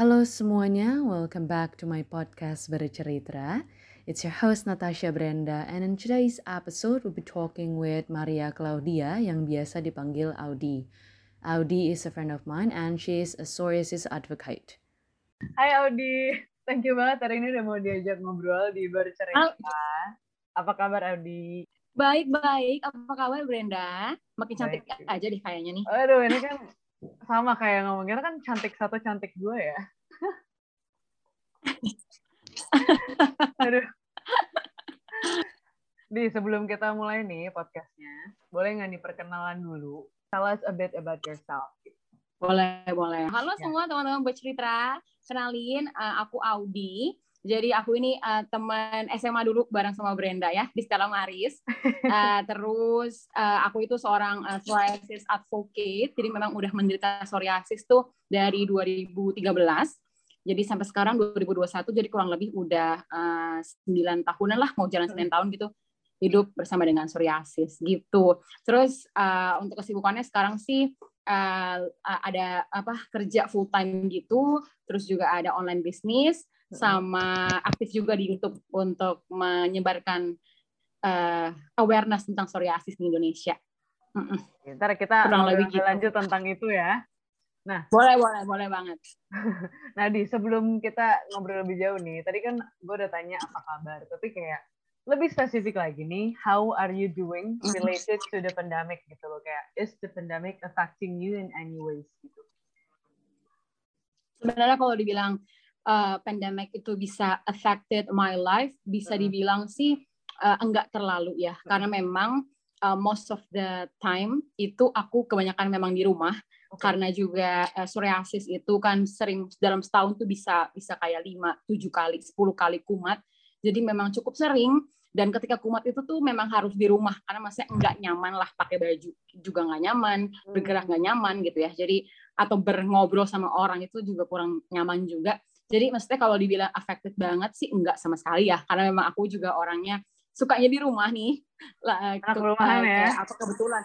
Halo semuanya, welcome back to my podcast Bercerita. It's your host Natasha Brenda and in today's episode we'll be talking with Maria Claudia yang biasa dipanggil Audi. Audi is a friend of mine and she is a psoriasis advocate. Hai Audi, thank you banget hari ini udah mau diajak ngobrol di Bercerita. Apa kabar Audi? Baik-baik, apa kabar Brenda? Makin cantik Baik. aja deh kayaknya nih. Aduh, ini kan sama kayak ngomongnya kan cantik satu cantik dua ya. Aduh. Di sebelum kita mulai nih podcastnya, boleh nggak nih perkenalan dulu? Tell us a bit about yourself. Boleh, boleh. Halo Ya. semua teman-teman bercerita. Kenalin, eh, aku Audi. Jadi aku ini eh, teman SMA dulu bareng sama Brenda ya di Stella Maris. Eh, terus eh, aku itu seorang eh, psoriasis advocate. Jadi memang udah menderita psoriasis tuh dari 2013. Jadi sampai sekarang 2021 jadi kurang lebih udah eh, 9 tahunan lah mau jalan 9 tahun gitu hidup bersama dengan psoriasis gitu. Terus eh, untuk kesibukannya sekarang sih eh, ada apa kerja full time gitu, terus juga ada online bisnis sama aktif juga di YouTube untuk menyebarkan eh, awareness tentang psoriasis di Indonesia. Ntar kita Kurang lebih gitu. lanjut tentang itu ya. Boleh, boleh, boleh banget. Nah, di sebelum kita ngobrol lebih jauh nih, tadi kan gue udah tanya apa kabar, tapi kayak lebih spesifik lagi nih, how are you doing related to the pandemic gitu loh, kayak is the pandemic affecting you in any ways gitu? Sebenarnya kalau dibilang uh, pandemic itu bisa affected my life, bisa dibilang sih uh, enggak terlalu ya, karena memang uh, most of the time itu aku kebanyakan memang di rumah, Oke. karena juga uh, psoriasis itu kan sering dalam setahun tuh bisa bisa kayak 5, 7 kali, 10 kali kumat. Jadi memang cukup sering dan ketika kumat itu tuh memang harus di rumah karena maksudnya enggak nyaman lah pakai baju juga nggak nyaman, bergerak nggak nyaman gitu ya. Jadi atau berngobrol sama orang itu juga kurang nyaman juga. Jadi maksudnya kalau dibilang affected banget sih enggak sama sekali ya, karena memang aku juga orangnya sukanya di rumah nih. Lah, Anak rumahan ya. apa kebetulan.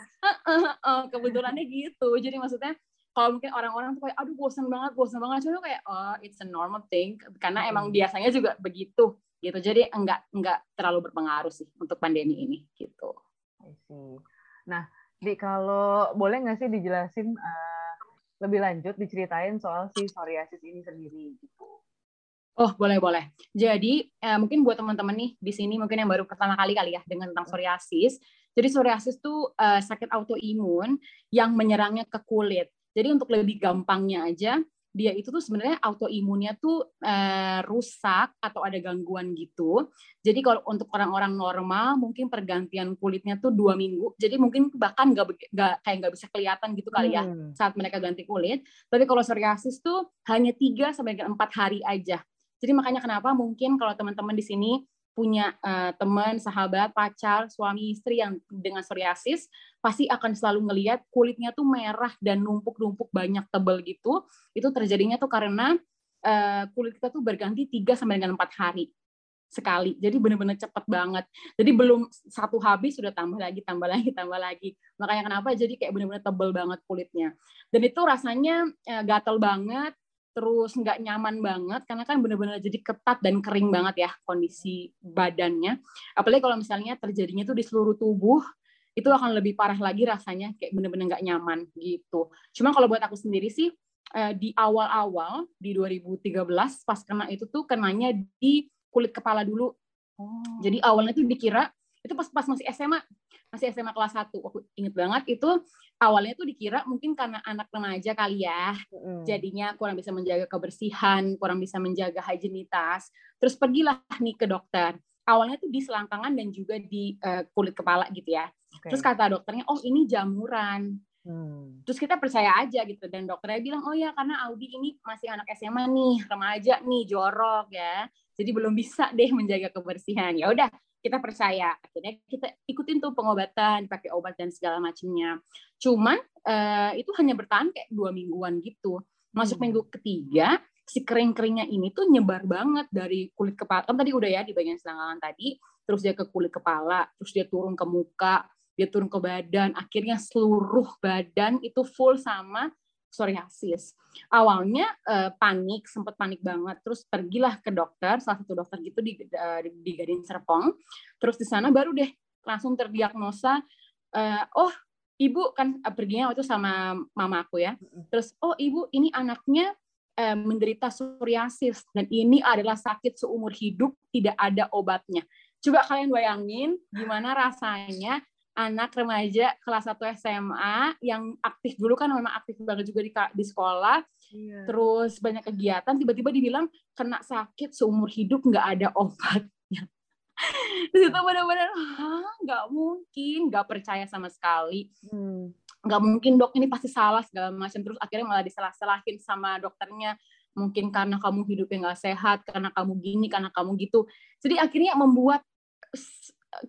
kebetulannya gitu. Jadi maksudnya kalau mungkin orang-orang tuh kayak aduh bosan banget, bosan banget. Cuma kayak oh it's a normal thing karena emang Hmm. biasanya juga begitu gitu. Jadi enggak enggak terlalu berpengaruh sih untuk pandemi ini gitu. Nah, di kalau boleh nggak sih dijelasin uh, lebih lanjut, diceritain soal si psoriasis ini sendiri gitu? Oh, boleh boleh. Jadi eh, mungkin buat teman-teman nih di sini mungkin yang baru pertama kali kali ya dengan tentang psoriasis. Jadi psoriasis tuh eh, sakit autoimun yang menyerangnya ke kulit. Jadi untuk lebih gampangnya aja, dia itu tuh sebenarnya autoimunnya tuh eh, rusak atau ada gangguan gitu. Jadi kalau untuk orang-orang normal mungkin pergantian kulitnya tuh dua minggu. Jadi mungkin bahkan nggak kayak nggak bisa kelihatan gitu kali ya Hmm. saat mereka ganti kulit. Tapi kalau psoriasis tuh hanya 3 sampai dengan 4 hari aja. Jadi makanya kenapa mungkin kalau teman-teman di sini punya eh, teman, sahabat, pacar, suami, istri yang dengan psoriasis, pasti akan selalu ngelihat kulitnya tuh merah dan numpuk-numpuk banyak tebel gitu. Itu terjadinya tuh karena eh, kulit kita tuh berganti 3 sampai dengan 4 hari sekali. Jadi benar-benar cepet banget. Jadi belum satu habis sudah tambah lagi, tambah lagi, tambah lagi. Makanya kenapa jadi kayak benar-benar tebel banget kulitnya. Dan itu rasanya eh, gatel banget, terus nggak nyaman banget karena kan benar-benar jadi ketat dan kering banget ya kondisi badannya. Apalagi kalau misalnya terjadinya tuh di seluruh tubuh, itu akan lebih parah lagi rasanya kayak benar-benar nggak nyaman gitu. Cuma kalau buat aku sendiri sih eh, di awal-awal di 2013 pas kena itu tuh kenanya di kulit kepala dulu. Oh. Jadi awalnya tuh dikira itu pas pas masih SMA, masih SMA kelas 1. Aku inget banget itu awalnya tuh dikira mungkin karena anak remaja kali ya. Jadinya kurang bisa menjaga kebersihan, kurang bisa menjaga higienitas. Terus pergilah nih ke dokter. Awalnya tuh di selangkangan dan juga di eh, kulit kepala gitu ya. Oke. Terus kata dokternya, "Oh, ini jamuran." Hmm. Terus kita percaya aja gitu dan dokternya bilang, "Oh ya, karena Audi ini masih anak SMA nih, remaja nih, jorok ya. Jadi belum bisa deh menjaga kebersihan." Ya udah, kita percaya. Akhirnya kita ikutin tuh pengobatan, pakai obat dan segala macamnya. Cuman eh, itu hanya bertahan kayak dua mingguan gitu. Masuk Hmm. minggu ketiga, si kering-keringnya ini tuh nyebar banget dari kulit kepala. Kan tadi udah ya di bagian selangkangan tadi, terus dia ke kulit kepala, terus dia turun ke muka, dia turun ke badan, akhirnya seluruh badan itu full sama psoriasis. Awalnya uh, panik, sempat panik banget. Terus pergilah ke dokter, salah satu dokter gitu di, uh, di, di Gading Serpong. Terus di sana baru deh langsung terdiagnosa, uh, oh ibu kan uh, perginya waktu sama mama aku ya. Terus oh ibu ini anaknya uh, menderita psoriasis dan ini adalah sakit seumur hidup tidak ada obatnya. Coba kalian bayangin gimana rasanya anak remaja kelas 1 SMA yang aktif dulu kan memang aktif banget juga di, di sekolah iya. terus banyak kegiatan tiba-tiba dibilang kena sakit seumur hidup nggak ada obatnya terus itu benar-benar nggak mungkin nggak percaya sama sekali hmm. nggak hmm. mungkin dok ini pasti salah segala macam terus akhirnya malah disalah-salahin sama dokternya mungkin karena kamu hidupnya nggak sehat karena kamu gini karena kamu gitu jadi akhirnya membuat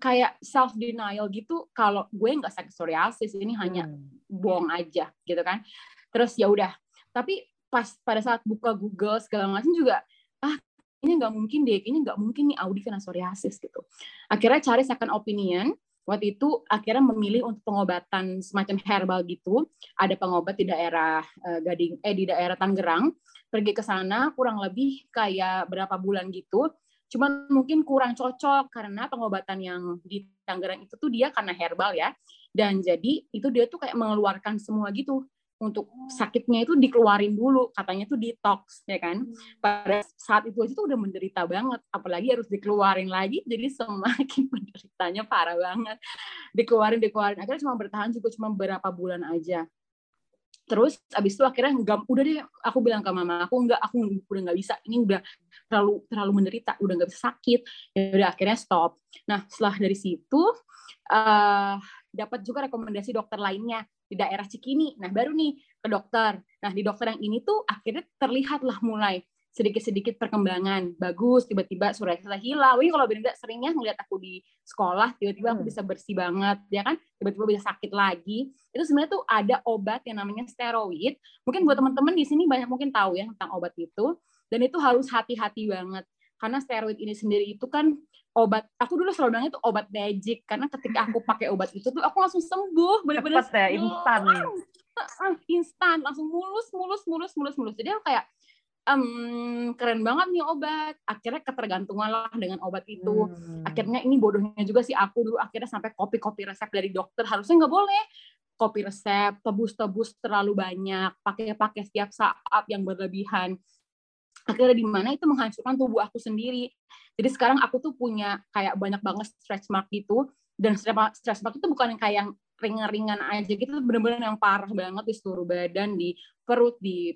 kayak self denial gitu kalau gue nggak sakit psoriasis ini hanya hmm. bohong aja gitu kan. Terus ya udah tapi pas pada saat buka Google segala macam juga ah ini nggak mungkin deh ini nggak mungkin nih Audi kena psoriasis gitu. Akhirnya cari second opinion waktu itu akhirnya memilih untuk pengobatan semacam herbal gitu. Ada pengobat di daerah uh, Gading eh di daerah Tangerang. Pergi ke sana kurang lebih kayak berapa bulan gitu Cuman mungkin kurang cocok karena pengobatan yang di Tangerang itu tuh dia karena herbal ya. Dan jadi itu dia tuh kayak mengeluarkan semua gitu. Untuk sakitnya itu dikeluarin dulu katanya tuh detox ya kan? Pada saat itu aja tuh udah menderita banget. Apalagi harus dikeluarin lagi jadi semakin menderitanya parah banget. Dikeluarin dikeluarin. Akhirnya cuma bertahan juga cuma beberapa bulan aja terus abis itu akhirnya enggak udah deh aku bilang ke mama aku enggak aku udah nggak bisa ini udah terlalu terlalu menderita udah nggak bisa sakit. Ya udah akhirnya stop. Nah setelah dari situ uh, dapat juga rekomendasi dokter lainnya di daerah Cikini. Nah baru nih ke dokter. Nah di dokter yang ini tuh akhirnya terlihatlah mulai sedikit-sedikit perkembangan. Bagus tiba-tiba surat hilang. Wih kalau Brenda seringnya ngeliat aku di sekolah tiba-tiba aku hmm. bisa bersih banget ya kan? Tiba-tiba bisa sakit lagi. Itu sebenarnya tuh ada obat yang namanya steroid. Mungkin buat teman-teman di sini banyak mungkin tahu ya tentang obat itu. Dan itu harus hati-hati banget. Karena steroid ini sendiri itu kan obat aku dulu selalu bilang itu obat magic. Karena ketika aku pakai obat itu tuh aku langsung sembuh benar-benar ya instan. Instan. Langsung mulus mulus mulus mulus mulus. Jadi aku kayak um, keren banget nih obat. Akhirnya ketergantungan lah dengan obat itu. Hmm. Akhirnya ini bodohnya juga sih aku dulu akhirnya sampai kopi-kopi resep dari dokter. Harusnya nggak boleh kopi resep, tebus-tebus terlalu banyak, pakai-pakai setiap saat yang berlebihan. Akhirnya di mana itu menghancurkan tubuh aku sendiri. Jadi sekarang aku tuh punya kayak banyak banget stretch mark gitu. Dan stretch mark itu bukan yang kayak yang ringan-ringan aja gitu, bener-bener yang parah banget di seluruh badan, di perut, di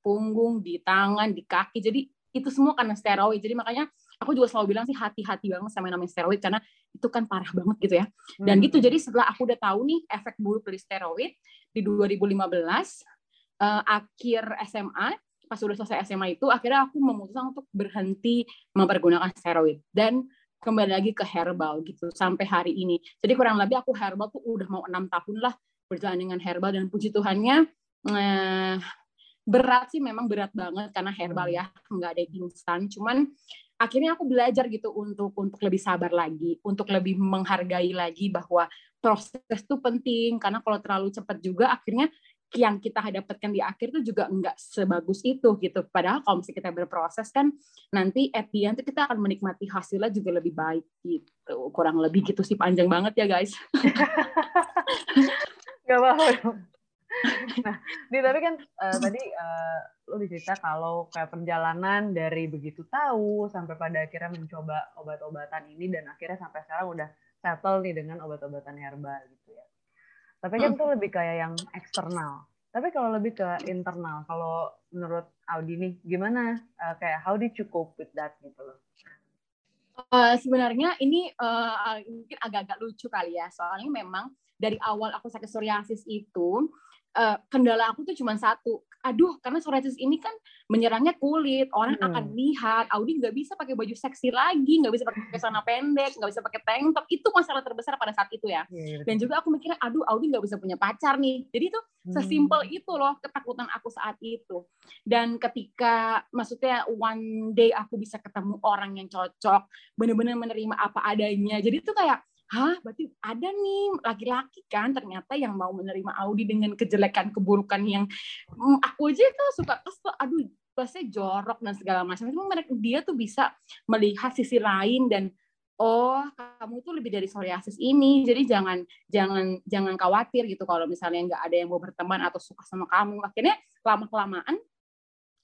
punggung, di tangan, di kaki. Jadi itu semua karena steroid. Jadi makanya aku juga selalu bilang sih hati-hati banget sama yang namanya steroid karena itu kan parah banget gitu ya. Dan hmm. gitu jadi setelah aku udah tahu nih efek buruk dari steroid di 2015 uh, eh, akhir SMA pas udah selesai SMA itu akhirnya aku memutuskan untuk berhenti mempergunakan steroid dan kembali lagi ke herbal gitu sampai hari ini. Jadi kurang lebih aku herbal tuh udah mau enam tahun lah berjalan dengan herbal dan puji Tuhannya eh, berat sih memang berat banget karena herbal hmm. ya nggak ada instan. Cuman akhirnya aku belajar gitu untuk untuk lebih sabar lagi untuk lebih menghargai lagi bahwa proses itu penting. Karena kalau terlalu cepat juga akhirnya yang kita dapatkan di akhir itu juga nggak sebagus itu gitu. Padahal kalau misalnya kita berproses kan nanti at the end kita akan menikmati hasilnya juga lebih baik gitu. Kurang lebih gitu sih panjang banget ya guys. Gak apa-apa nah, di tapi kan uh, tadi uh, lo dicerita kalau kayak perjalanan dari begitu tahu sampai pada akhirnya mencoba obat-obatan ini dan akhirnya sampai sekarang udah settle nih dengan obat-obatan herbal gitu ya. Tapi kan itu lebih kayak yang eksternal. Tapi kalau lebih ke internal, kalau menurut Audi nih, gimana uh, kayak how did you cope with that gitu loh? Uh, sebenarnya ini uh, mungkin agak-agak lucu kali ya, soalnya memang dari awal aku sakit psoriasis itu uh, kendala aku tuh cuma satu. Aduh, karena psoriasis ini kan menyerangnya kulit, orang hmm. akan lihat. Audi nggak bisa pakai baju seksi lagi, nggak bisa pakai celana pendek, nggak bisa pakai tank top. Itu masalah terbesar pada saat itu ya. Yeah, iya, Dan juga aku mikirnya, aduh, Audi nggak bisa punya pacar nih. Jadi itu hmm. sesimpel itu loh ketakutan aku saat itu. Dan ketika, maksudnya one day aku bisa ketemu orang yang cocok, bener-bener menerima apa adanya. Jadi itu kayak hah? Berarti ada nih laki-laki kan ternyata yang mau menerima Audi dengan kejelekan keburukan yang mm, aku aja tuh suka kesel. Aduh pasti jorok dan segala macam. Itu mereka dia tuh bisa melihat sisi lain dan oh kamu tuh lebih dari psoriasis ini. Jadi jangan jangan jangan khawatir gitu kalau misalnya nggak ada yang mau berteman atau suka sama kamu. Akhirnya lama kelamaan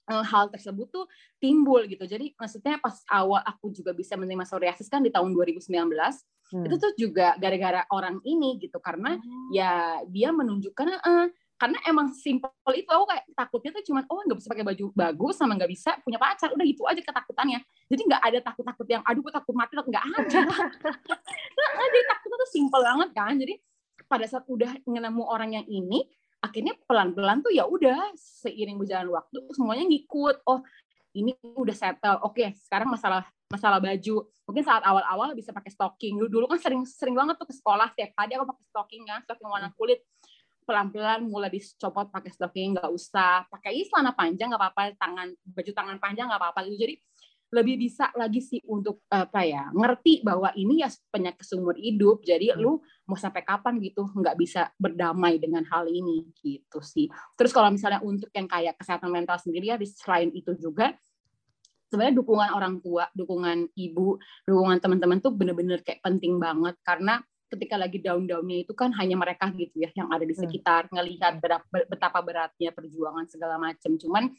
hal tersebut tuh timbul gitu. Jadi maksudnya pas awal aku juga bisa menerima psoriasis kan di tahun 2019 hmm. itu tuh juga gara-gara orang ini gitu karena hmm. ya dia menunjukkan uh, karena emang simpel itu aku kayak takutnya tuh cuman oh nggak bisa pakai baju bagus sama nggak bisa punya pacar udah itu aja ketakutannya jadi nggak ada takut-takut yang aduh gue takut mati nggak ada nah, jadi takutnya tuh simpel banget kan jadi pada saat udah nemu orang yang ini akhirnya pelan-pelan tuh ya udah seiring berjalan waktu semuanya ngikut oh ini udah settle. Oke sekarang masalah masalah baju. Mungkin saat awal-awal bisa pakai stocking. Dulu dulu kan sering sering banget tuh ke sekolah. Setiap hari aku pakai stocking kan stocking warna kulit. Pelan-pelan mulai dicopot pakai stocking nggak usah. Pakai celana panjang nggak apa-apa. Tangan baju tangan panjang nggak apa-apa gitu. Jadi lebih bisa lagi sih untuk apa ya ngerti bahwa ini ya penyakit seumur hidup jadi hmm. lu mau sampai kapan gitu nggak bisa berdamai dengan hal ini gitu sih terus kalau misalnya untuk yang kayak kesehatan mental sendiri ya selain itu juga sebenarnya dukungan orang tua dukungan ibu dukungan teman-teman tuh bener-bener kayak penting banget karena ketika lagi down-downnya itu kan hanya mereka gitu ya yang ada di hmm. sekitar ngelihat betapa beratnya perjuangan segala macam. Cuman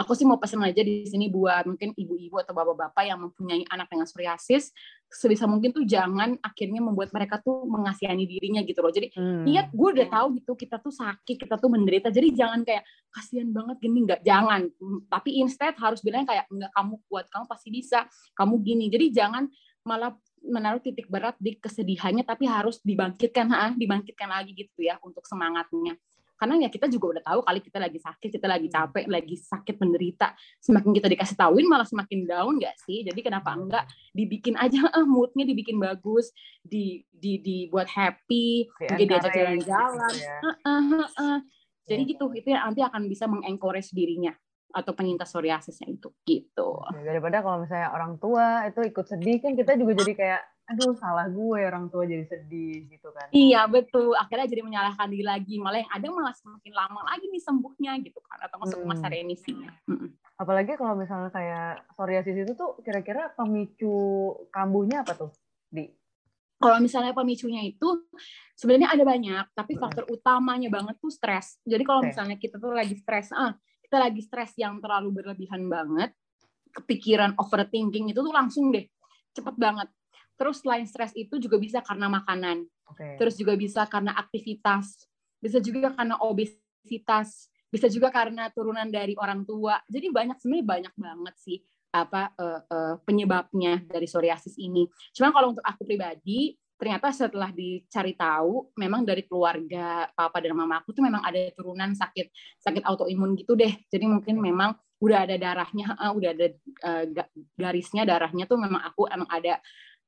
aku sih mau pesan aja di sini buat mungkin ibu-ibu atau bapak-bapak yang mempunyai anak dengan psoriasis sebisa mungkin tuh jangan akhirnya membuat mereka tuh mengasihani dirinya gitu loh. Jadi hmm. lihat gue udah tahu gitu kita tuh sakit, kita tuh menderita. Jadi jangan kayak kasihan banget gini nggak jangan. Tapi instead harus bilang kayak enggak kamu kuat, kamu pasti bisa, kamu gini. Jadi jangan malah menaruh titik berat di kesedihannya tapi harus dibangkitkan ha, dibangkitkan lagi gitu ya untuk semangatnya. Karena ya kita juga udah tahu kali kita lagi sakit kita lagi capek lagi sakit menderita semakin kita dikasih tahuin malah semakin down nggak sih? Jadi kenapa enggak dibikin aja ah moodnya dibikin bagus di di dibuat happy jadi diajak jalan-jalan. gitu ya. uh, uh, uh, uh. jadi gitu itu nanti akan bisa mengencourage dirinya atau penyintas psoriasisnya itu gitu. Daripada kalau misalnya orang tua itu ikut sedih kan kita juga jadi kayak aduh salah gue orang tua jadi sedih gitu kan. Iya betul, akhirnya jadi menyalahkan diri lagi, malah yang ada malah semakin lama lagi nih sembuhnya gitu kan atau masuk hmm. masa remisinya. Hmm. Apalagi kalau misalnya kayak psoriasis itu tuh kira-kira pemicu kambuhnya apa tuh? Di kalau misalnya pemicunya itu sebenarnya ada banyak, tapi faktor utamanya banget tuh stres. Jadi kalau misalnya kita tuh lagi stres, ah kita lagi stres yang terlalu berlebihan banget, kepikiran overthinking itu tuh langsung deh, cepet banget. Terus selain stres itu juga bisa karena makanan, okay. terus juga bisa karena aktivitas, bisa juga karena obesitas, bisa juga karena turunan dari orang tua. Jadi banyak sebenarnya banyak banget sih apa uh, uh, penyebabnya dari psoriasis ini. Cuma kalau untuk aku pribadi, ternyata setelah dicari tahu memang dari keluarga papa dan mama aku tuh memang ada turunan sakit sakit autoimun gitu deh jadi mungkin memang udah ada darahnya uh, udah ada uh, garisnya darahnya tuh memang aku emang ada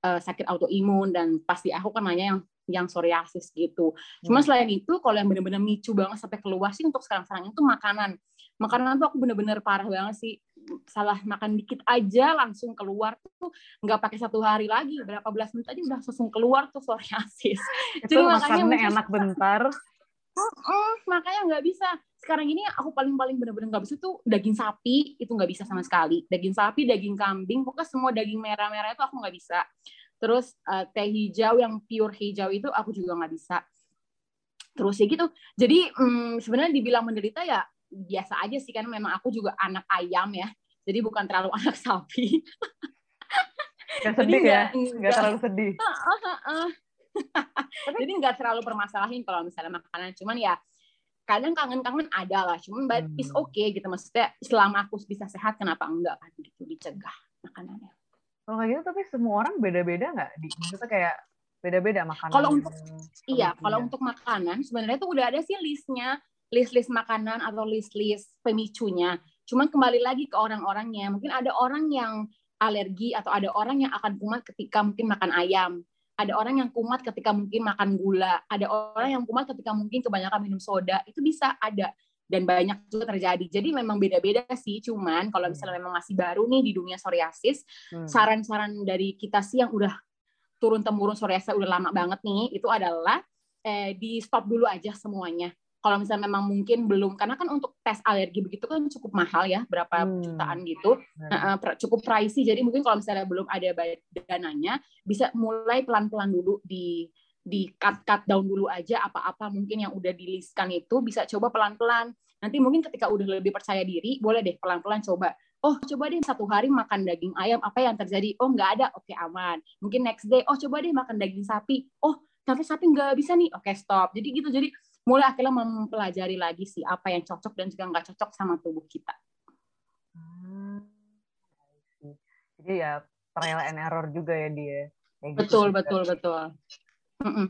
uh, sakit autoimun dan pasti aku kan nanya yang yang psoriasis gitu. Cuma hmm. selain itu kalau yang benar-benar micu banget sampai keluar sih untuk sekarang-sekarang itu makanan. Makanan tuh aku bener-bener parah banget sih salah makan dikit aja langsung keluar tuh nggak pakai satu hari lagi berapa belas menit aja udah langsung keluar tuh psoriasis. Jadi makanya enak bentar. Uh, makanya nggak bisa. Sekarang ini aku paling-paling bener-bener nggak bisa tuh daging sapi itu nggak bisa sama sekali. Daging sapi, daging kambing, pokoknya semua daging merah-merah itu aku nggak bisa. Terus uh, teh hijau yang pure hijau itu aku juga nggak bisa. Terus ya gitu. Jadi um, sebenarnya dibilang menderita ya biasa aja sih kan memang aku juga anak ayam ya. Jadi bukan terlalu anak sapi. Gak sedih jadi ya? Nggak terlalu sedih? Jadi nggak terlalu permasalahin kalau misalnya makanan. Cuman ya kadang kangen-kangen ada lah. Cuman but hmm. it's okay gitu. Maksudnya selama aku bisa sehat kenapa enggak kan gitu dicegah makanannya. Kalau kayak gitu tapi semua orang beda-beda nggak di? Maksudnya kayak beda-beda makanan. Kalau untuk iya kalau untuk makanan sebenarnya tuh udah ada sih listnya list-list makanan atau list-list pemicunya. Cuman kembali lagi ke orang-orangnya. Mungkin ada orang yang alergi atau ada orang yang akan kumat ketika mungkin makan ayam. Ada orang yang kumat ketika mungkin makan gula. Ada orang yang kumat ketika mungkin kebanyakan minum soda. Itu bisa ada dan banyak juga terjadi. Jadi memang beda-beda sih. Cuman kalau misalnya memang masih baru nih di dunia psoriasis, hmm. saran-saran dari kita sih yang udah turun temurun psoriasis udah lama banget nih itu adalah eh, di stop dulu aja semuanya kalau misalnya memang mungkin belum karena kan untuk tes alergi begitu kan cukup mahal ya berapa hmm. jutaan gitu. Nah, cukup pricey. Jadi mungkin kalau misalnya belum ada dananya bisa mulai pelan-pelan dulu di di cut cut down dulu aja apa-apa mungkin yang udah diliskan itu bisa coba pelan-pelan. Nanti mungkin ketika udah lebih percaya diri boleh deh pelan-pelan coba. Oh coba deh satu hari makan daging ayam apa yang terjadi? Oh nggak ada. Oke aman. Mungkin next day oh coba deh makan daging sapi. Oh tapi sapi nggak bisa nih. Oke stop. Jadi gitu. Jadi mulai akhirnya mempelajari lagi sih apa yang cocok dan juga nggak cocok sama tubuh kita. Hmm. Jadi ya trial and error juga ya dia. Kayak betul gitu betul betul. Mm -mm.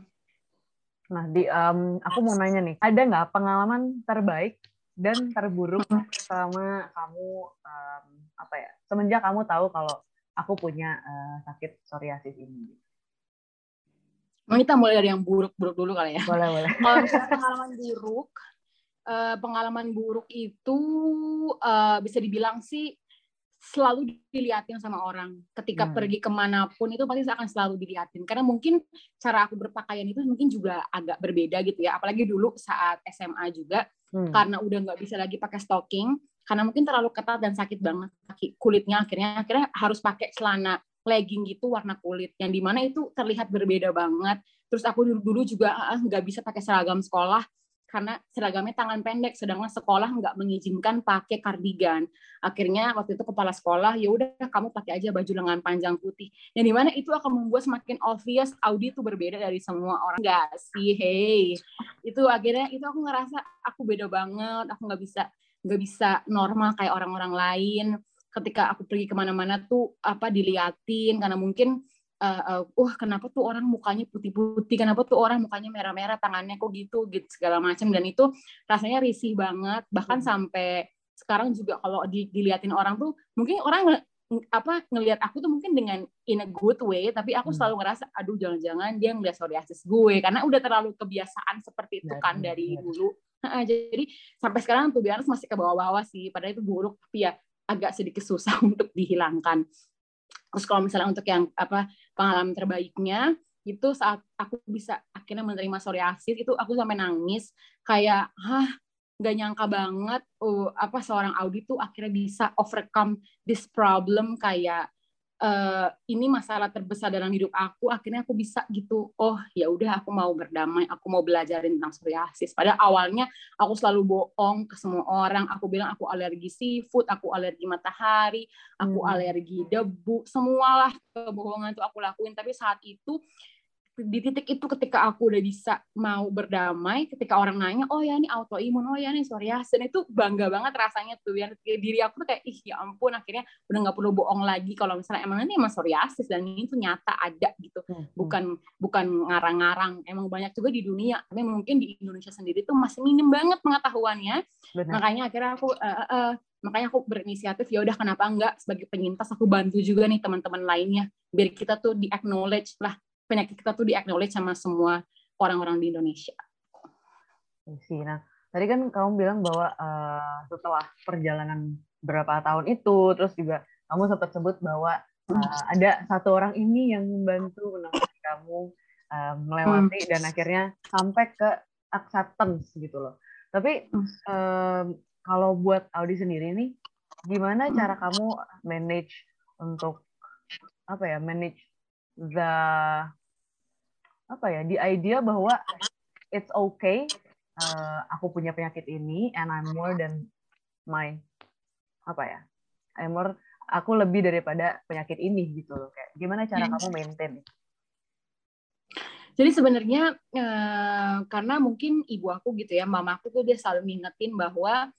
Nah di um, aku mau nanya nih, ada nggak pengalaman terbaik dan terburuk selama kamu um, apa ya semenjak kamu tahu kalau aku punya uh, sakit psoriasis ini? Kita mulai dari yang buruk-buruk dulu kali ya. Boleh, boleh. Kalau misalnya pengalaman buruk, uh, pengalaman buruk itu uh, bisa dibilang sih selalu dilihatin sama orang. Ketika hmm. pergi ke mana pun itu pasti akan selalu dilihatin. Karena mungkin cara aku berpakaian itu mungkin juga agak berbeda gitu ya. Apalagi dulu saat SMA juga, hmm. karena udah nggak bisa lagi pakai stocking, karena mungkin terlalu ketat dan sakit banget kulitnya akhirnya akhirnya harus pakai celana legging gitu warna kulit. Yang di mana itu terlihat berbeda banget. Terus aku dulu dulu juga nggak bisa pakai seragam sekolah karena seragamnya tangan pendek sedangkan sekolah nggak mengizinkan pakai kardigan. Akhirnya waktu itu kepala sekolah ya udah kamu pakai aja baju lengan panjang putih. Yang di mana itu akan membuat semakin obvious Audi itu berbeda dari semua orang. Nggak sih hey. Itu akhirnya itu aku ngerasa aku beda banget. Aku nggak bisa nggak bisa normal kayak orang-orang lain ketika aku pergi ke mana-mana tuh apa diliatin. Karena mungkin uh, uh, wah kenapa tuh orang mukanya putih-putih? Kenapa tuh orang mukanya merah-merah? Tangannya kok gitu? Gitu segala macam. Dan itu rasanya risih banget. Bahkan hmm. sampai sekarang juga kalau di, diliatin orang tuh mungkin orang apa ngelihat aku tuh mungkin dengan in a good way. Tapi aku hmm. selalu ngerasa aduh jangan-jangan dia ngeliat psoriasis gue. Karena udah terlalu kebiasaan seperti itu kan dari dulu. Nah, jadi sampai sekarang tuh biar masih ke bawah-bawah sih. Padahal itu buruk. Tapi ya agak sedikit susah untuk dihilangkan. Terus kalau misalnya untuk yang apa pengalaman terbaiknya itu saat aku bisa akhirnya menerima psoriasis itu aku sampai nangis kayak hah nggak nyangka banget oh, apa seorang audit tuh akhirnya bisa overcome this problem kayak uh, ini masalah terbesar dalam hidup aku akhirnya aku bisa gitu oh ya udah aku mau berdamai aku mau belajarin tentang psoriasis. Pada awalnya aku selalu bohong ke semua orang. Aku bilang aku alergi seafood aku alergi matahari aku hmm. alergi debu semualah kebohongan itu aku lakuin. Tapi saat itu di titik itu ketika aku udah bisa mau berdamai ketika orang nanya oh ya ini autoimun oh ya ini psoriasis itu bangga banget rasanya tuh ya diri aku tuh kayak ih ya ampun akhirnya udah nggak perlu bohong lagi kalau misalnya emang ini emang psoriasis dan ini tuh nyata ada gitu hmm, hmm. bukan bukan ngarang-ngarang emang banyak juga di dunia tapi mungkin di Indonesia sendiri tuh masih minim banget pengetahuannya Benar. makanya akhirnya aku uh, uh, makanya aku berinisiatif ya udah kenapa enggak sebagai penyintas aku bantu juga nih teman-teman lainnya biar kita tuh di acknowledge lah penyakit kita tuh di acknowledge sama semua orang-orang di Indonesia. Sih, nah tadi kan kamu bilang bahwa uh, setelah perjalanan berapa tahun itu, terus juga kamu sempat sebut bahwa uh, ada satu orang ini yang membantu menemani kamu uh, melewati hmm. dan akhirnya sampai ke acceptance gitu loh. Tapi um, kalau buat Audi sendiri nih, gimana cara kamu manage untuk apa ya manage the apa ya the idea bahwa it's okay uh, aku punya penyakit ini and I'm more than my apa ya I'm more aku lebih daripada penyakit ini gitu loh. Kayak gimana cara kamu maintain jadi sebenarnya uh, karena mungkin ibu aku gitu ya mama aku tuh dia selalu ngingetin bahwa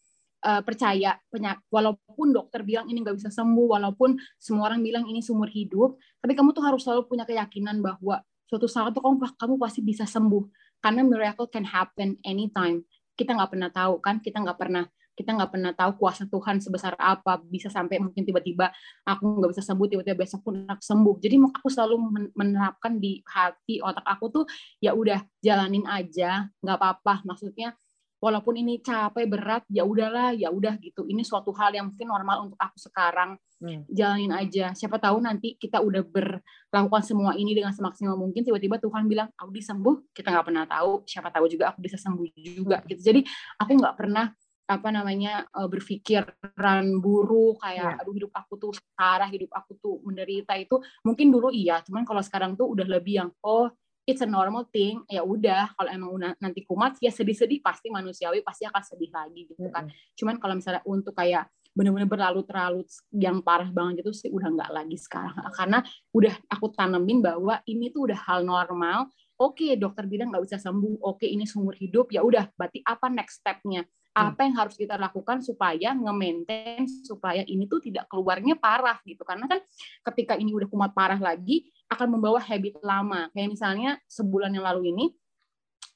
uh, percaya penyak walaupun dokter bilang ini nggak bisa sembuh walaupun semua orang bilang ini seumur hidup tapi kamu tuh harus selalu punya keyakinan bahwa suatu saat tuh kamu kamu pasti bisa sembuh karena miracle can happen anytime. Kita nggak pernah tahu kan kita nggak pernah kita nggak pernah tahu kuasa Tuhan sebesar apa bisa sampai mungkin tiba-tiba aku nggak bisa sembuh tiba-tiba besok pun aku sembuh. Jadi aku selalu menerapkan di hati otak aku tuh ya udah jalanin aja nggak apa-apa. Maksudnya walaupun ini capek berat ya udahlah ya udah gitu. Ini suatu hal yang mungkin normal untuk aku sekarang. Hmm. jalanin aja. Siapa tahu nanti kita udah berlakukan semua ini dengan semaksimal mungkin tiba-tiba Tuhan bilang aku sembuh kita nggak pernah tahu. Siapa tahu juga aku bisa sembuh juga gitu. Jadi aku nggak pernah apa namanya eh, berpikiran buruk kayak yeah. aduh hidup aku tuh parah hidup aku tuh menderita. Itu mungkin dulu iya. Cuman kalau sekarang tuh udah lebih yang oh it's a normal thing ya udah kalau emang nanti kumat ya sedih-sedih pasti manusiawi pasti akan sedih lagi gitu kan. Mm-hmm. cuman kalau misalnya untuk kayak benar-benar berlalu-terlalu yang parah banget itu sih udah nggak lagi sekarang. Karena udah aku tanemin bahwa ini tuh udah hal normal. Oke okay, dokter bilang nggak bisa sembuh. Oke okay, ini seumur hidup ya udah berarti apa next stepnya? Hmm. apa yang harus kita lakukan supaya nge-maintain supaya ini tuh tidak keluarnya parah gitu. Karena kan ketika ini udah kumat parah lagi akan membawa habit lama. Kayak misalnya sebulan yang lalu ini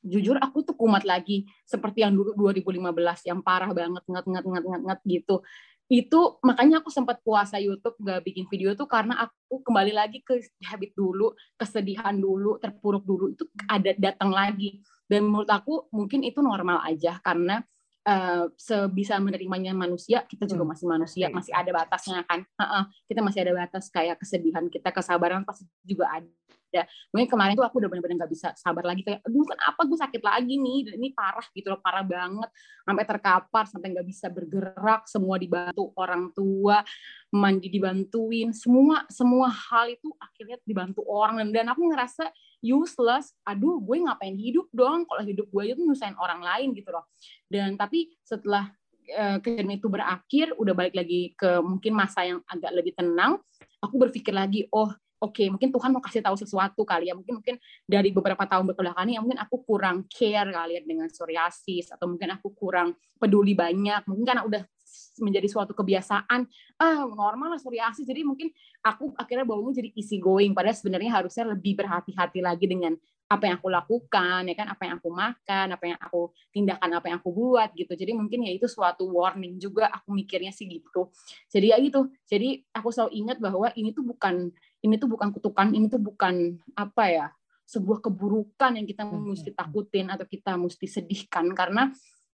jujur aku tuh kumat lagi. Seperti yang dulu 2015 yang parah banget ngat ngat ngat ngat ngat gitu. Itu makanya aku sempat puasa YouTube gak bikin video tuh karena aku kembali lagi ke habit dulu kesedihan dulu terpuruk dulu. Itu ada datang lagi. Dan menurut aku mungkin itu normal aja karena uh, sebisa menerimanya manusia kita juga hmm. masih manusia masih ada batasnya kan? Uh -uh, kita masih ada batas kayak kesedihan kita kesabaran pasti juga ada. Mungkin kemarin tuh aku udah benar-benar nggak bisa sabar lagi kayak aduh kenapa gue sakit lagi nih? Ini parah gitu loh parah banget. Sampai terkapar sampai nggak bisa bergerak semua dibantu orang tua mandi dibantuin semua semua hal itu akhirnya dibantu orang. Dan aku ngerasa useless. Aduh gue ngapain hidup dong? Kalau hidup gue itu nyusahin orang lain gitu loh. Dan tapi setelah uh, kejadian itu berakhir udah balik lagi ke mungkin masa yang agak lebih tenang aku berpikir lagi oh oke okay, mungkin Tuhan mau kasih tahu sesuatu kali ya. Mungkin mungkin dari beberapa tahun belakang ini ya mungkin aku kurang care kali ya dengan psoriasis atau mungkin aku kurang peduli banyak. Mungkin karena udah menjadi suatu kebiasaan ah normal lah psoriasis jadi mungkin aku akhirnya baunya jadi easy going padahal sebenarnya harusnya lebih berhati-hati lagi dengan apa yang aku lakukan ya kan apa yang aku makan apa yang aku tindakan apa yang aku buat gitu. Jadi mungkin ya itu suatu warning juga aku mikirnya sih gitu. Jadi ya gitu jadi aku selalu ingat bahwa ini tuh bukan ini tuh bukan kutukan ini tuh bukan apa ya sebuah keburukan yang kita mesti takutin atau kita mesti sedihkan. Karena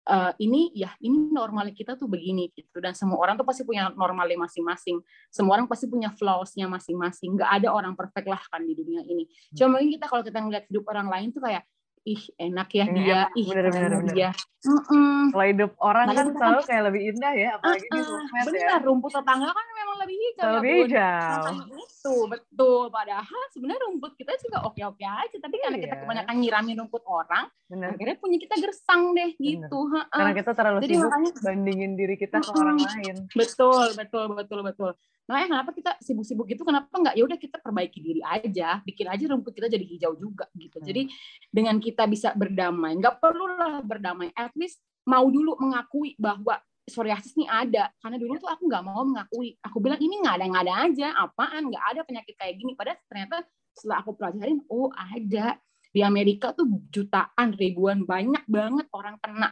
uh, ini ya ini normal kita tuh begini gitu. Dan semua orang tuh pasti punya normalnya masing-masing. Semua orang pasti punya flawsnya masing-masing. Nggak ada orang perfect lah kan di dunia ini. Cuma mungkin kita kalau kita ngeliat hidup orang lain tuh kayak ih enak ya ini dia enak. ih bener, bener, bener. dia. mm -mm. kalau hidup orang nah, kan selalu kan, kayak lebih indah ya apalagi uh, uh, di sosmed bener, ya rumput tetangga kan memang lebih hijau lebih ya, hijau. Itu betul. Padahal sebenarnya rumput kita juga oke oke aja tapi karena kita iya. kebanyakan nyiramin rumput orang bener. akhirnya punya kita gersang deh gitu. Bener. karena kita terlalu Jadi, sibuk makanya, bandingin diri kita ke orang lain. Betul betul betul betul. Makanya kenapa kita sibuk-sibuk gitu, kenapa nggak? Ya udah kita perbaiki diri aja, bikin aja rumput kita jadi hijau juga gitu. Hmm. Jadi dengan kita bisa berdamai, nggak perlu lah berdamai, at least mau dulu mengakui bahwa psoriasis ini ada. Karena dulu tuh aku nggak mau mengakui. Aku bilang ini nggak ada nggak ada aja, apaan nggak ada penyakit kayak gini. Padahal ternyata setelah aku pelajarin, oh ada. Di Amerika tuh jutaan, ribuan, banyak banget orang kena.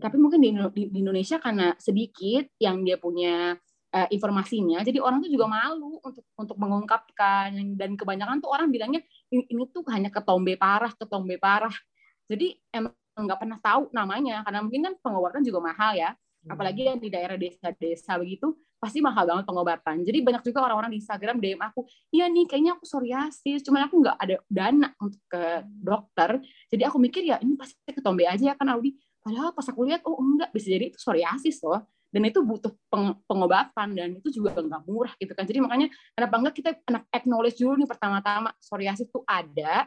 Tapi mungkin di, di Indonesia karena sedikit yang dia punya uh, informasinya jadi orang tuh juga malu untuk untuk mengungkapkan dan kebanyakan tuh orang bilangnya ini, ini tuh hanya ketombe parah ketombe parah jadi emang nggak pernah tahu namanya karena mungkin kan pengobatan juga mahal ya. Apalagi yang di daerah desa-desa begitu pasti mahal banget pengobatan. Jadi banyak juga orang-orang di Instagram DM aku iya nih kayaknya aku psoriasis. Cuman aku nggak ada dana untuk ke dokter. Jadi aku mikir ya ini pasti ketombe aja ya kan Audi padahal pas aku lihat oh enggak bisa jadi itu psoriasis loh. Dan itu butuh peng, pengobatan dan itu juga nggak murah gitu kan. Jadi makanya kenapa enggak kita acknowledge dulu nih pertama-tama psoriasis itu ada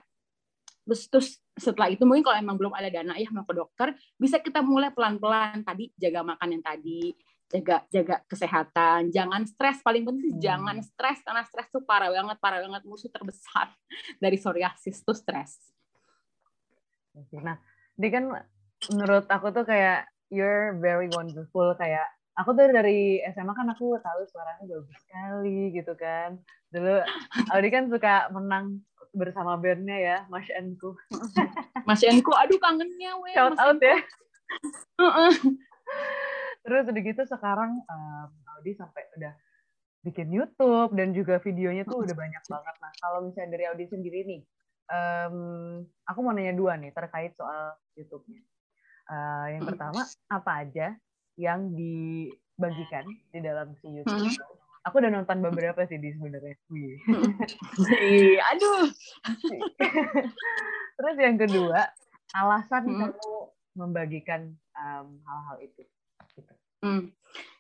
terus terus setelah itu mungkin kalau emang belum ada dana ya mau ke dokter bisa kita mulai pelan-pelan. Tadi jaga makan yang tadi jaga jaga kesehatan. Jangan stres paling penting hmm. jangan stres karena stres tuh parah banget parah banget musuh terbesar dari psoriasis tuh stres. Nah ini kan menurut aku tuh kayak you're very wonderful kayak aku tuh dari SMA kan aku tahu suaranya bagus sekali gitu kan. Dulu Audi kan suka menang bersama bandnya ya Mas Enku. Mas Enku aduh kangennya weh shout out ya. Terus udah gitu sekarang um, Audi sampai udah bikin YouTube dan juga videonya tuh udah banyak banget. Nah kalau misalnya dari Audi sendiri nih um, aku mau nanya dua nih terkait soal YouTube-nya. Uh, yang pertama apa aja yang dibagikan di dalam si YouTube? Hmm. Aku udah nonton beberapa sih di sebenarnya. Wih. Aduh. Terus yang kedua, alasan hmm. kamu membagikan hal-hal um, itu. Gitu. Hmm.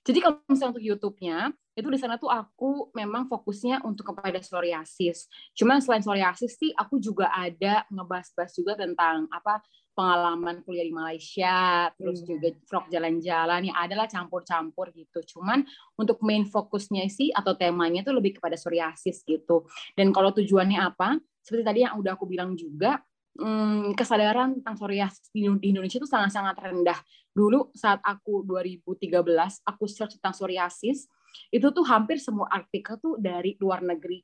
Jadi kalau misalnya untuk YouTube-nya, itu di sana tuh aku memang fokusnya untuk kepada psoriasis. Cuman selain psoriasis sih, aku juga ada ngebahas-bahas juga tentang apa pengalaman kuliah di Malaysia, terus hmm. juga vlog jalan-jalan, ya adalah campur-campur gitu. Cuman untuk main fokusnya sih atau temanya itu lebih kepada psoriasis gitu. Dan kalau tujuannya apa? Seperti tadi yang udah aku bilang juga, hmm, kesadaran tentang psoriasis di Indonesia itu sangat-sangat rendah. Dulu saat aku 2013 aku search tentang psoriasis, itu tuh hampir semua artikel tuh dari luar negeri.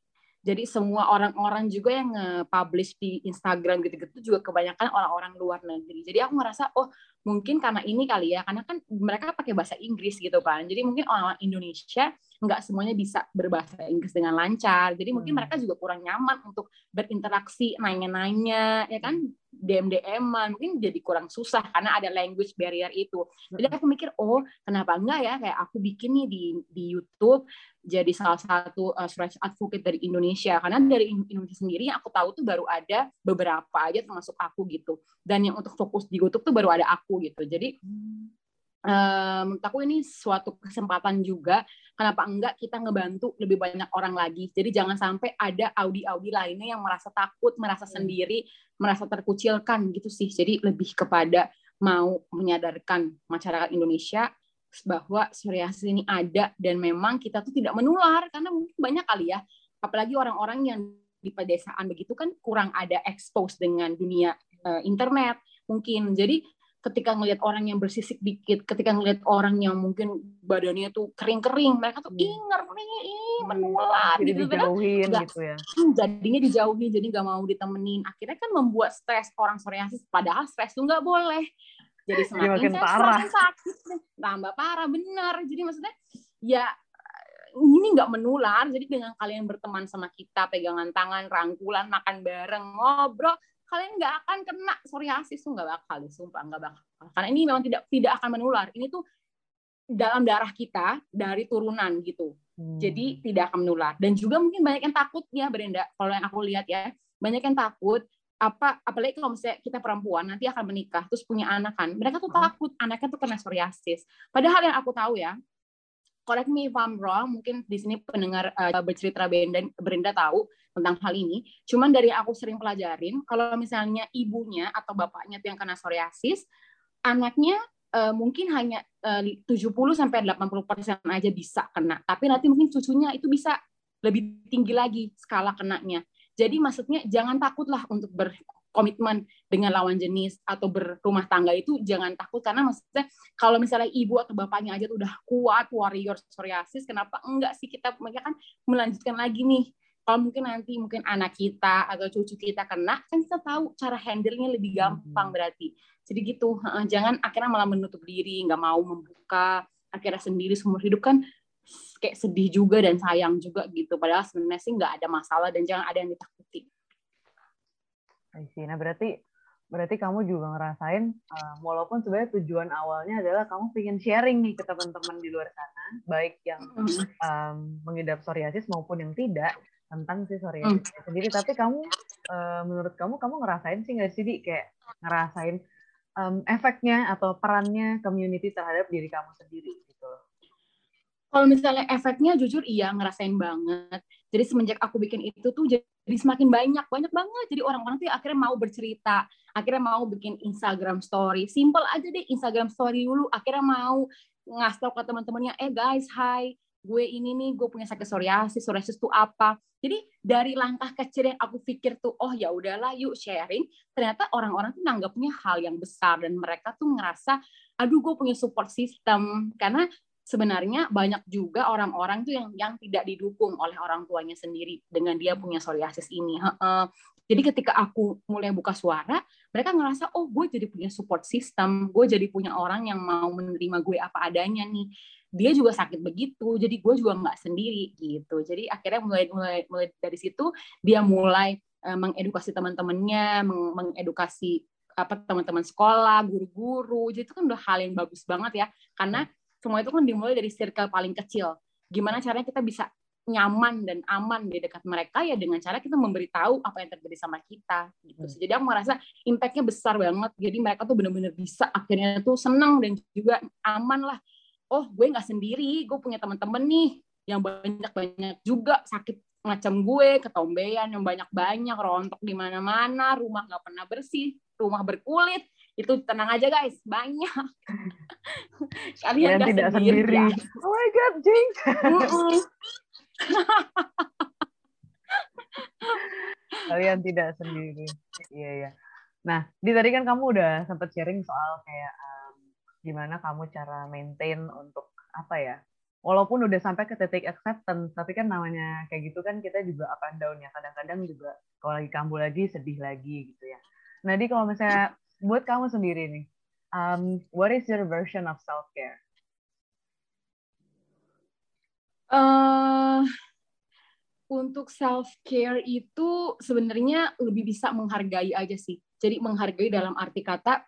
Jadi semua orang-orang juga yang nge-publish di Instagram gitu-gitu juga kebanyakan orang-orang luar negeri. Jadi aku ngerasa oh mungkin karena ini kali ya, karena kan mereka pakai bahasa Inggris gitu kan. Jadi mungkin orang-orang Indonesia nggak semuanya bisa berbahasa Inggris dengan lancar. Jadi mungkin hmm. mereka juga kurang nyaman untuk berinteraksi, nanya-nanya, ya kan, DM-DM-an. Mungkin jadi kurang susah karena ada language barrier itu. Jadi aku mikir, oh kenapa enggak ya, kayak aku bikin nih di, di YouTube, jadi salah satu uh, advocate dari Indonesia. Karena dari Indonesia sendiri yang aku tahu tuh baru ada beberapa aja termasuk aku gitu. Dan yang untuk fokus di YouTube tuh baru ada aku gitu. Jadi menurut aku ini suatu kesempatan juga kenapa enggak kita ngebantu lebih banyak orang lagi. Jadi jangan sampai ada audi-audi lainnya yang merasa takut merasa hmm. sendiri merasa terkucilkan gitu sih. Jadi lebih kepada mau menyadarkan masyarakat Indonesia bahwa psoriasis ini ada dan memang kita tuh tidak menular karena mungkin banyak kali ya. Apalagi orang-orang yang di pedesaan begitu kan kurang ada expose dengan dunia uh, internet mungkin. Jadi ketika ngelihat orang yang bersisik dikit, ketika ngelihat orang yang mungkin badannya tuh kering-kering, mereka tuh inger nih, ih, menular jadi gitu, dijauhin gitu ya. Hmm, jadinya dijauhi, jadi nggak mau ditemenin. Akhirnya kan membuat stres orang psoriasis, padahal stres tuh nggak boleh. Jadi semakin makin stres, parah. semakin sakit, tambah parah, benar. Jadi maksudnya ya ini nggak menular. Jadi dengan kalian berteman sama kita, pegangan tangan, rangkulan, makan bareng, ngobrol, kalian nggak akan kena. Psoriasis tuh nggak bakal sumpah nggak bakal. Karena ini memang tidak tidak akan menular. Ini tuh dalam darah kita dari turunan gitu. Hmm. jadi tidak akan menular. Dan juga mungkin banyak yang takut ya Brenda. Kalau yang aku lihat ya banyak yang takut apa apalagi kalau misalnya kita perempuan nanti akan menikah terus punya anak kan. Mereka tuh hmm. takut anaknya tuh kena psoriasis. Padahal yang aku tahu ya correct me if I'm wrong, mungkin di sini pendengar uh, bercerita Brenda, Brenda tahu tentang hal ini. Cuman dari aku sering pelajarin, kalau misalnya ibunya atau bapaknya yang kena psoriasis, anaknya uh, mungkin hanya uh, 70 sampai 80 persen aja bisa kena, tapi nanti mungkin cucunya itu bisa lebih tinggi lagi skala kenanya. Jadi maksudnya jangan takutlah untuk ber komitmen dengan lawan jenis atau berumah tangga itu jangan takut. Karena maksudnya kalau misalnya ibu atau bapaknya aja udah kuat warrior psoriasis kenapa enggak sih kita mereka kan melanjutkan lagi nih. Kalau mungkin nanti mungkin anak kita atau cucu kita kena kan kita tahu cara handle-nya lebih gampang hmm. berarti. Jadi gitu jangan akhirnya malah menutup diri nggak mau membuka akhirnya sendiri seumur hidup kan kayak sedih juga dan sayang juga gitu. Padahal sebenarnya sih nggak ada masalah dan jangan ada yang ditakuti I Nah berarti berarti kamu juga ngerasain uh, walaupun sebenarnya tujuan awalnya adalah kamu pengen sharing nih ke teman-teman di luar sana, baik yang um, mengidap psoriasis maupun yang tidak tentang si psoriasis mm. sendiri. Tapi kamu uh, menurut kamu kamu ngerasain sih nggak sih di kayak ngerasain um, efeknya atau perannya community terhadap diri kamu sendiri gitu loh. Kalau misalnya efeknya jujur iya ngerasain banget. Jadi semenjak aku bikin itu tuh jadi semakin banyak, banyak banget. Jadi orang-orang tuh akhirnya mau bercerita, akhirnya mau bikin Instagram story. Simple aja deh Instagram story dulu, akhirnya mau ngasih tau ke teman-temannya, eh guys, hai, gue ini nih, gue punya sakit psoriasis, psoriasis tuh apa. Jadi dari langkah kecil yang aku pikir tuh, oh ya udahlah yuk sharing, ternyata orang-orang tuh nanggapnya hal yang besar dan mereka tuh ngerasa, aduh gue punya support system. Karena sebenarnya banyak juga orang-orang tuh yang yang tidak didukung oleh orang tuanya sendiri dengan dia punya psoriasis ini. Jadi ketika aku mulai buka suara, mereka ngerasa oh gue jadi punya support system, gue jadi punya orang yang mau menerima gue apa adanya nih. Dia juga sakit begitu, jadi gue juga nggak sendiri gitu. Jadi akhirnya mulai mulai mulai dari situ dia mulai uh, mengedukasi teman-temannya, mengedukasi apa teman-teman sekolah, guru-guru. Jadi itu kan udah hal yang bagus banget ya. Karena semua itu kan dimulai dari circle paling kecil. Gimana caranya kita bisa nyaman dan aman di dekat mereka ya dengan cara kita memberitahu apa yang terjadi sama kita gitu. Hmm. Jadi aku merasa impactnya besar banget. Jadi mereka tuh benar-benar bisa akhirnya tuh senang dan juga aman lah. Oh gue nggak sendiri, gue punya teman-teman nih yang banyak-banyak juga sakit macam gue, ketombean yang banyak-banyak, rontok di mana-mana, rumah nggak pernah bersih, rumah berkulit, itu tenang aja guys, banyak. Kalian tidak sendiri. sendiri. Ya. Oh my god, Jing. Kalian tidak sendiri. Iya ya. Nah, di tadi kan kamu udah sempat sharing soal kayak um, gimana kamu cara maintain untuk apa ya? Walaupun udah sampai ke titik acceptance, tapi kan namanya kayak gitu kan kita juga up and down ya. Kadang-kadang juga kalau lagi kambuh lagi sedih lagi gitu ya. Nah, di kalau misalnya buat kamu sendiri nih, um, what is your version of self care? Uh, untuk self care itu sebenarnya lebih bisa menghargai aja sih. Jadi menghargai dalam arti kata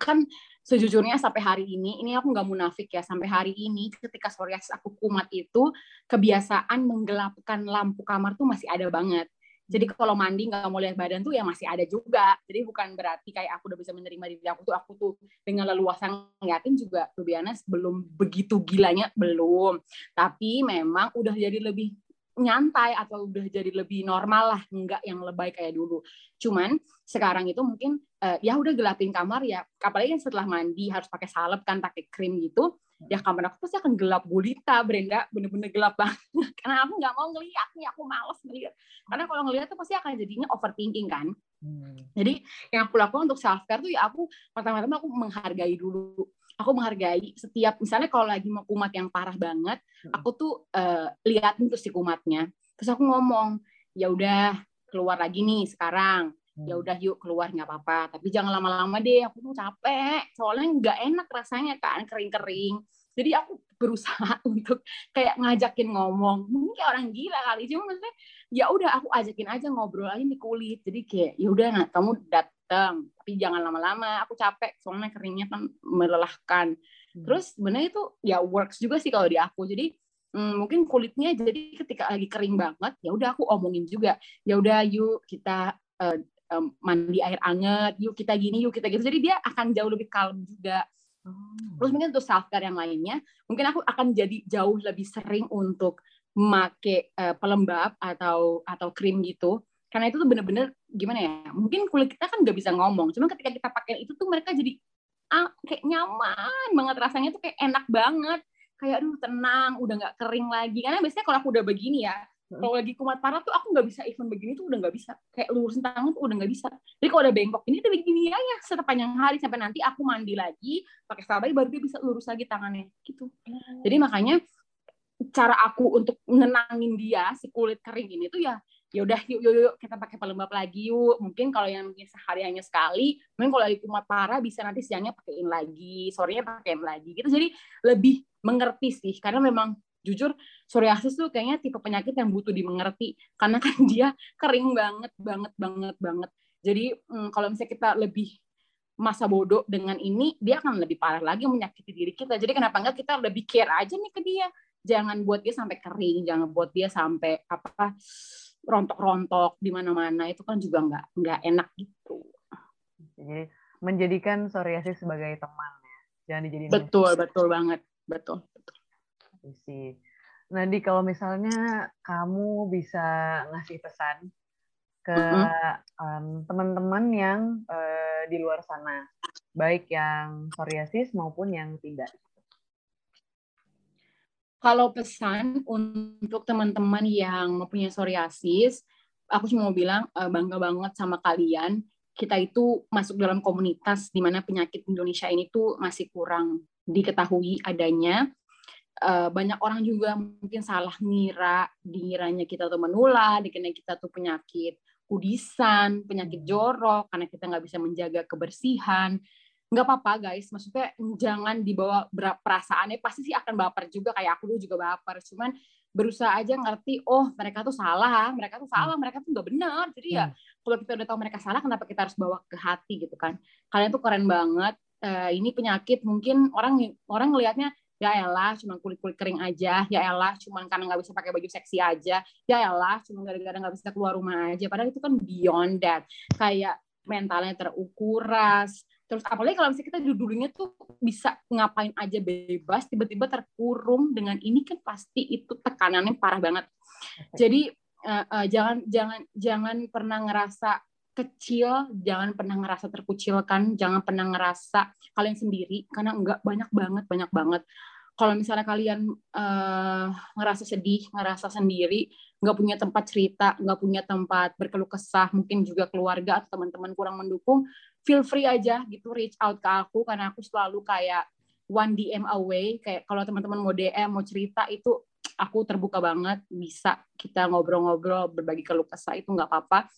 kan sejujurnya sampai hari ini ini aku nggak munafik ya sampai hari ini ketika psoriasis aku kumat itu kebiasaan menggelapkan lampu kamar tuh masih ada banget. Jadi kalau mandi nggak mau lihat badan tuh ya masih ada juga. Jadi bukan berarti kayak aku udah bisa menerima diri aku tuh aku tuh dengan leluasa ngeliatin juga tuh belum begitu gilanya belum. Tapi memang udah jadi lebih nyantai atau udah jadi lebih normal lah nggak yang lebay kayak dulu cuman sekarang itu mungkin uh, ya udah gelapin kamar ya. Apalagi setelah mandi harus pakai salep kan pakai krim gitu. Ya kamar aku pasti akan gelap gulita Brenda. Bener-bener gelap banget. Karena aku nggak mau ngeliat nih aku males ngeliat. Karena kalau ngeliat tuh pasti akan jadinya overthinking kan. Hmm. jadi yang aku lakukan untuk self care tuh ya aku pertama-tama aku menghargai dulu. Aku menghargai setiap misalnya kalau lagi mau kumat yang parah banget hmm. aku tuh uh, liatin tuh si kumatnya. Terus aku ngomong ya udah keluar lagi nih sekarang ya hmm. udah yuk keluar nggak apa-apa. Tapi jangan lama-lama deh aku tuh capek. Soalnya nggak enak rasanya kan kering-kering. Jadi aku berusaha untuk kayak ngajakin ngomong. Mungkin kayak orang gila kali cuma maksudnya ya udah aku ajakin aja ngobrol aja di kulit. Jadi kayak ya udah nah, kamu datang tapi jangan lama-lama aku capek. Soalnya keringnya kan melelahkan. Hmm. terus sebenarnya itu ya works juga sih kalau di aku. Jadi hmm, mungkin kulitnya jadi ketika lagi kering banget ya udah aku omongin juga. Ya udah yuk kita uh, um, mandi air anget yuk kita gini yuk kita gitu. Jadi dia akan jauh lebih kalem juga. Oh. Terus mungkin untuk self care yang lainnya, mungkin aku akan jadi jauh lebih sering untuk make uh, pelembab atau atau krim gitu. Karena itu tuh bener-bener gimana ya mungkin kulit kita kan nggak bisa ngomong. Cuma ketika kita pakai itu tuh mereka jadi ah, kayak nyaman banget. Rasanya tuh kayak enak banget. Kayak aduh tenang udah nggak kering lagi. Karena biasanya kalau aku udah begini ya hmm. kalau lagi kumat parah tuh aku nggak bisa even begini tuh udah nggak bisa. Kayak lurusin tangan tuh udah nggak bisa. Jadi kalau udah bengkok ini tuh begini ya ya sepanjang hari sampai nanti aku mandi lagi pakai sabay baru dia bisa lurus lagi tangannya. Gitu. Hmm. jadi makanya cara aku untuk menenangin dia si kulit kering ini tuh ya ya udah yuk, yuk yuk kita pakai pelembab lagi yuk. Mungkin kalau yang mungkin sehari hanya sekali mungkin kalau lagi kumat parah bisa nanti siangnya pakaiin lagi sorenya pakaiin lagi gitu. Jadi lebih mengerti sih karena memang jujur psoriasis tuh kayaknya tipe penyakit yang butuh dimengerti. Karena kan dia kering banget banget banget banget. Jadi hmm, kalau misalnya kita lebih masa bodoh dengan ini dia akan lebih parah lagi menyakiti diri kita. Jadi kenapa enggak kita lebih care aja nih ke dia? Jangan buat dia sampai kering jangan buat dia sampai apa rontok-rontok di mana-mana. Itu kan juga nggak nggak enak gitu. Jadi menjadikan psoriasis sebagai teman ya. Jangan dijadiin betul betul banget. Betul betul sih Nanti kalau misalnya kamu bisa ngasih pesan ke um, teman-teman yang uh, di luar sana, baik yang psoriasis maupun yang tidak. Kalau pesan untuk teman-teman yang mempunyai psoriasis, aku cuma mau bilang uh, bangga banget sama kalian. Kita itu masuk dalam komunitas di mana penyakit Indonesia ini tuh masih kurang diketahui adanya. Uh, banyak orang juga mungkin salah ngira, dingiranya kita tuh menular, dikira kita tuh penyakit kudisan, penyakit jorok, karena kita nggak bisa menjaga kebersihan. nggak apa-apa guys. Maksudnya jangan dibawa perasaannya. Pasti sih akan baper juga kayak aku dulu juga baper. Cuman berusaha aja ngerti oh mereka tuh salah. Mereka tuh salah hmm. mereka tuh nggak benar. Jadi ya hmm. kalau kita udah tahu mereka salah kenapa kita harus bawa ke hati gitu kan? Kalian tuh keren banget. Uh, ini penyakit mungkin orang orang ngelihatnya ya elah cuma kulit kulit kering aja. Ya elah cuma karena nggak bisa pakai baju seksi aja. Ya elah cuma gara-gara nggak bisa keluar rumah aja. Padahal itu kan beyond that. Kayak mentalnya terukuras. Terus apalagi kalau misalnya kita dulunya tuh bisa ngapain aja bebas tiba-tiba terkurung dengan ini kan pasti itu tekanannya parah banget. Jadi uh, uh, jangan jangan jangan pernah ngerasa kecil, jangan pernah ngerasa terkucilkan, jangan pernah ngerasa kalian sendiri karena enggak banyak banget, banyak banget. Kalau misalnya kalian uh, ngerasa sedih, ngerasa sendiri, nggak punya tempat cerita, nggak punya tempat berkeluh kesah, mungkin juga keluarga atau teman-teman kurang mendukung, feel free aja gitu reach out ke aku karena aku selalu kayak one DM away. Kayak kalau teman-teman mau DM, mau cerita itu aku terbuka banget, bisa kita ngobrol-ngobrol, berbagi keluh kesah itu nggak apa-apa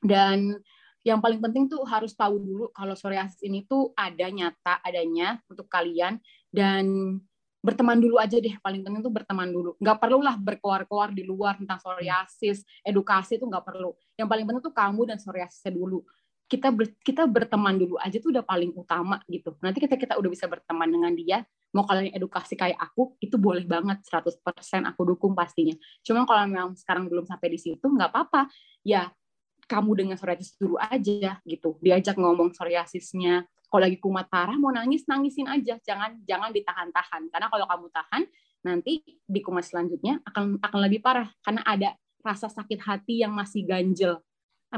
dan yang paling penting tuh harus tahu dulu kalau psoriasis ini tuh ada nyata adanya untuk kalian. Dan berteman dulu aja deh paling penting tuh berteman dulu. Nggak perlulah berkeluar-keluar di luar tentang psoriasis edukasi itu nggak perlu. Yang paling penting tuh kamu dan psoriasisnya dulu. Kita ber, kita berteman dulu aja tuh udah paling utama gitu. Nanti kita kita udah bisa berteman dengan dia mau kalian edukasi kayak aku itu boleh banget 100% aku dukung pastinya. Cuma kalau memang sekarang belum sampai di situ nggak apa-apa. Ya kamu dengan psoriasis dulu aja gitu. Diajak ngomong psoriasisnya. Kalau lagi kumat parah mau nangis nangisin aja. Jangan jangan ditahan-tahan. Karena kalau kamu tahan nanti di kumat selanjutnya akan akan lebih parah. Karena ada rasa sakit hati yang masih ganjel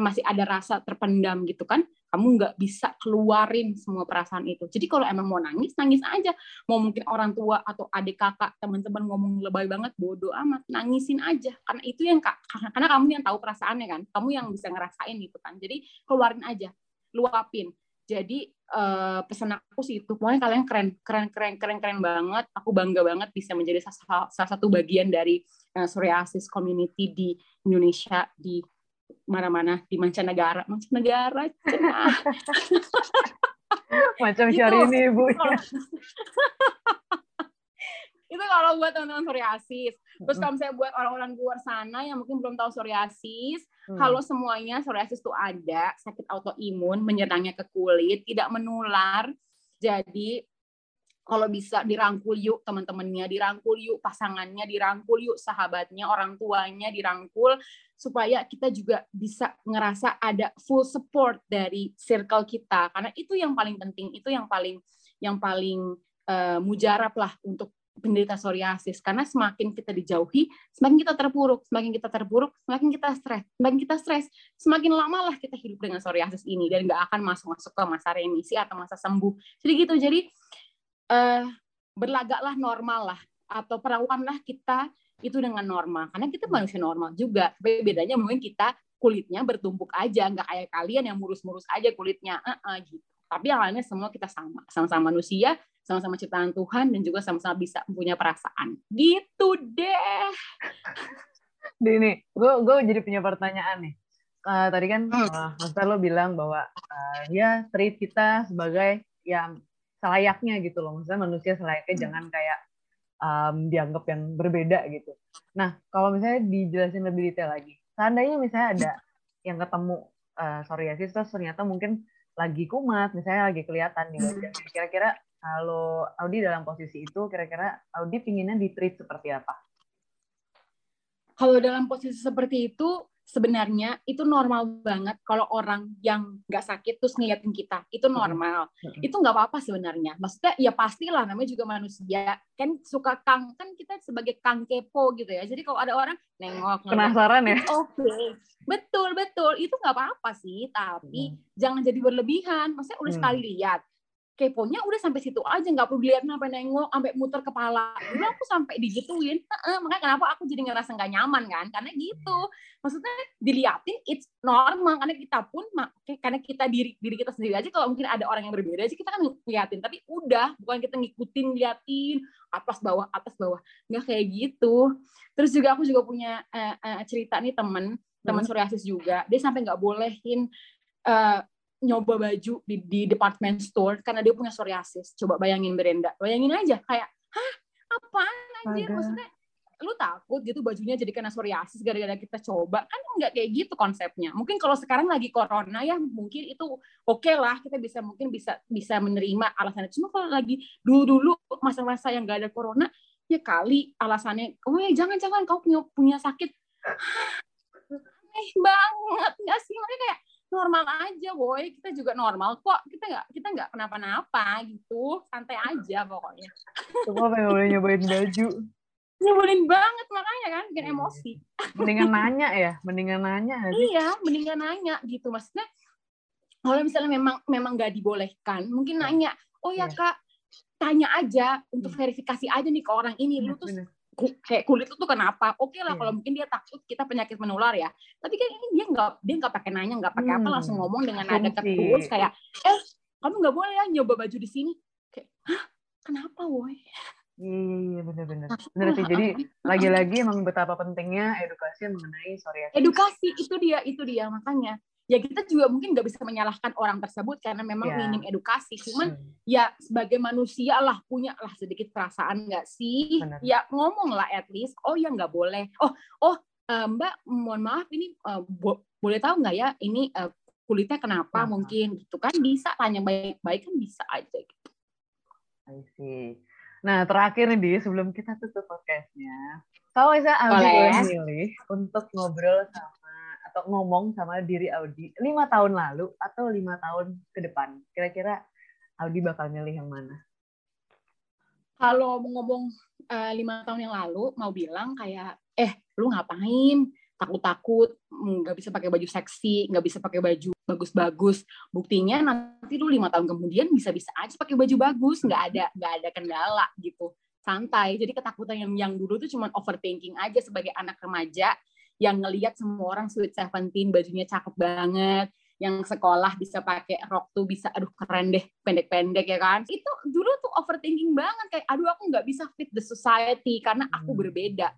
masih ada rasa terpendam gitu kan kamu nggak bisa keluarin semua perasaan itu. Jadi kalau emang mau nangis nangis aja. Mau mungkin orang tua atau adik kakak teman-teman ngomong lebay banget bodoh amat nangisin aja. Karena itu yang karena, kamu yang tahu perasaannya kan kamu yang bisa ngerasain gitu kan. Jadi keluarin aja luapin. Jadi uh, pesan aku sih itu pokoknya kalian keren keren keren keren keren banget. Aku bangga banget bisa menjadi salah, salah satu bagian dari uh, psoriasis community di Indonesia di mana-mana di mancanegara mancanegara macam ini bu. itu kalau buat teman-teman psoriasis. Terus kalau misalnya buat orang-orang luar sana yang mungkin belum tahu psoriasis hmm. kalau semuanya psoriasis itu ada sakit autoimun menyerangnya ke kulit tidak menular. Jadi kalau bisa dirangkul yuk teman-temannya, dirangkul yuk pasangannya, dirangkul yuk sahabatnya, orang tuanya dirangkul supaya kita juga bisa ngerasa ada full support dari circle kita. Karena itu yang paling penting, itu yang paling yang paling uh, mujarab lah untuk penderita psoriasis. Karena semakin kita dijauhi, semakin kita terpuruk, semakin kita terpuruk, semakin kita stres, semakin kita stres, semakin lama lah kita hidup dengan psoriasis ini. Dan nggak akan masuk-masuk ke masa remisi atau masa sembuh. Jadi gitu. Jadi uh, berlagaklah normal lah. Atau perlakukanlah kita itu dengan normal karena kita manusia normal juga. Tapi bedanya mungkin kita kulitnya bertumpuk aja nggak kayak kalian yang murus-murus aja kulitnya. Uh -uh, gitu. Tapi yang lainnya semua kita sama. Sama-sama manusia sama-sama ciptaan Tuhan dan juga sama-sama bisa punya perasaan. Gitu deh. Dini, gue gue jadi punya pertanyaan nih. Uh, tadi kan uh, Mas lo bilang bahwa uh, ya treat kita sebagai yang selayaknya gitu loh. Maksudnya manusia selayaknya hmm. jangan kayak um, dianggap yang berbeda gitu nah kalau misalnya dijelasin lebih detail lagi seandainya misalnya ada yang ketemu uh, psoriasis terus ternyata mungkin lagi kumat misalnya lagi kelihatan di wajah hmm. kira-kira kalau Audi dalam posisi itu kira-kira Audi pinginnya di treat seperti apa kalau dalam posisi seperti itu sebenarnya itu normal banget kalau orang yang nggak sakit terus ngeliatin kita. Itu normal. Mm-hmm. itu nggak apa-apa sebenarnya. Maksudnya ya pastilah namanya juga manusia. Kan suka kang kan kita sebagai kang kepo gitu ya. Jadi kalau ada orang nengok penasaran ya? Oke. Okay. betul betul. Itu nggak apa-apa sih tapi hmm. jangan jadi berlebihan. Maksudnya udah hmm. sekali lihat keponya udah sampai situ aja nggak perlu dilihat sampai nengok sampai muter kepala. Dulu aku sampai digituin. Uh, makanya kenapa aku jadi ngerasa nggak nyaman kan? Karena gitu. Maksudnya diliatin it's normal. Karena kita pun karena kita diri diri kita sendiri aja kalau mungkin ada orang yang berbeda sih kita kan ngeliatin. Tapi udah bukan kita ngikutin liatin atas bawah atas bawah. Nggak kayak gitu. Terus juga aku juga punya uh, uh, cerita nih temen. Teman hmm. psoriasis juga. Dia sampai nggak bolehin uh, nyoba baju di, di department store karena dia punya psoriasis. Coba bayangin Brenda, bayangin aja kayak, hah, apaan anjir? Astaga. Maksudnya lu takut gitu bajunya jadi kena psoriasis gara-gara kita coba? Kan nggak kayak gitu konsepnya. Mungkin kalau sekarang lagi corona ya mungkin itu oke lah kita bisa mungkin bisa bisa menerima alasannya. Cuma kalau lagi dulu dulu masa-masa yang gak ada corona ya kali alasannya oh ya jangan jangan kau punya punya sakit. Aneh banget nggak sih? Makanya kayak normal aja boy kita juga normal kok. Kita nggak kita nggak kenapa-napa gitu. Santai aja pokoknya. Semua pengen boleh nyobain baju. nyebelin banget makanya kan bikin Iya. emosi. Mendingan nanya ya, mendingan nanya iya mendingan nanya gitu. Maksudnya kalau misalnya memang memang nggak dibolehkan mungkin nanya oh ya Iya. kak tanya aja untuk verifikasi aja nih ke orang ini. Lu tuh kayak kulit lu tuh kenapa oke lah Iya. kalau mungkin dia takut kita penyakit menular ya tapi kan ini dia nggak dia nggak pakai nanya nggak pakai apa Hmm. langsung ngomong dengan nada Asumsi. ketus kayak eh kamu nggak boleh ya nyoba baju di sini kayak hah kenapa woi Iya, iya, iya, bener-bener. Bener sih, jadi lagi-lagi emang betapa pentingnya edukasi mengenai psoriasis. edukasi itu dia itu dia makanya ya kita juga mungkin nggak bisa menyalahkan orang tersebut karena memang Ya. minim edukasi cuman Hmm. ya sebagai manusia lah punya lah sedikit perasaan nggak sih Benar. ya ngomong lah at least oh ya nggak boleh oh oh eh, mbak mohon maaf ini eh, bo- boleh tahu nggak ya ini eh, kulitnya kenapa Kenapa? mungkin gitu kan bisa tanya baik-baik kan bisa aja gitu. I see. Nah, terakhir nih, Di, sebelum kita tutup podcastnya, kalau bisa boleh milih untuk ngobrol sama atau ngomong sama diri Audi lima tahun lalu atau lima tahun ke depan, kira-kira Audi bakal milih yang mana? kalau mau ngomong eh, lima tahun yang lalu mau bilang kayak eh lu ngapain? Takut-takut nggak bisa pakai baju seksi nggak bisa pakai baju bagus-bagus. Buktinya nanti lu lima tahun kemudian bisa-bisa aja pakai baju bagus nggak ada nggak ada kendala gitu. Santai. Jadi ketakutan yang yang dulu tuh cuma overthinking aja sebagai anak remaja yang ngelihat semua orang sweet seventeen bajunya cakep banget yang sekolah bisa pakai rok tuh bisa aduh keren deh pendek-pendek ya kan? Itu dulu tuh overthinking banget kayak aduh aku nggak bisa fit the society karena aku Hmm. berbeda.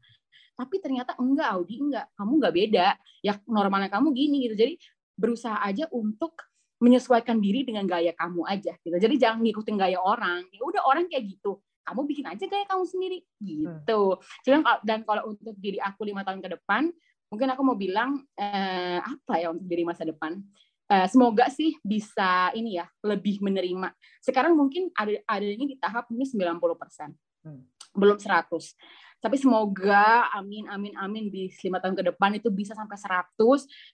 Tapi ternyata enggak Audi enggak. Kamu nggak beda. Ya normalnya kamu gini gitu. Jadi berusaha aja untuk menyesuaikan diri dengan gaya kamu aja gitu. Jadi jangan ngikutin gaya orang. Ya udah orang kayak gitu. Kamu bikin aja gaya kamu sendiri gitu. Cuman kalau- dan kalau untuk diri aku lima tahun ke depan mungkin aku mau bilang eh, apa ya untuk diri masa depan? Eh, semoga sih bisa ini ya lebih menerima. Sekarang mungkin ada adanya di tahap ini 90% Hmm. belum 100 tapi semoga amin amin amin di lima tahun ke depan itu bisa sampai 100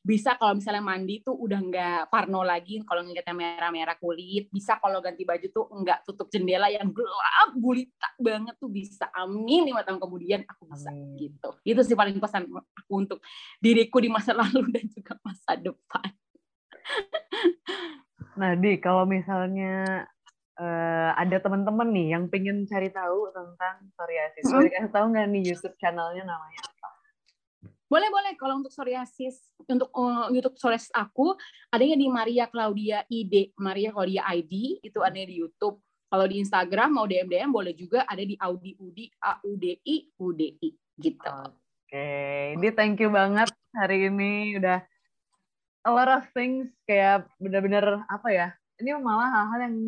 bisa kalau misalnya mandi tuh udah nggak parno lagi kalau ngeliatnya merah-merah kulit. Bisa kalau ganti baju tuh nggak tutup jendela yang gelap gulita banget tuh bisa. Amin lima tahun kemudian aku bisa Amin. gitu. Itu sih paling pesan aku untuk diriku di masa lalu dan juga masa depan. Nah, Di, kalau misalnya eh, ada teman-teman nih yang pengen cari tahu tentang psoriasis, Hmm. boleh kasih tahu nggak nih YouTube channelnya namanya apa? Boleh boleh kalau untuk psoriasis untuk uh, YouTube psoriasis aku adanya di Maria Claudia ID Maria Claudia ID itu adanya di YouTube. Kalau di Instagram mau DM DM boleh juga ada di Audi Udi A U D I U D I gitu. Oke, ini thank you banget hari ini udah a lot of things kayak bener-bener apa ya? Ini malah hal-hal yang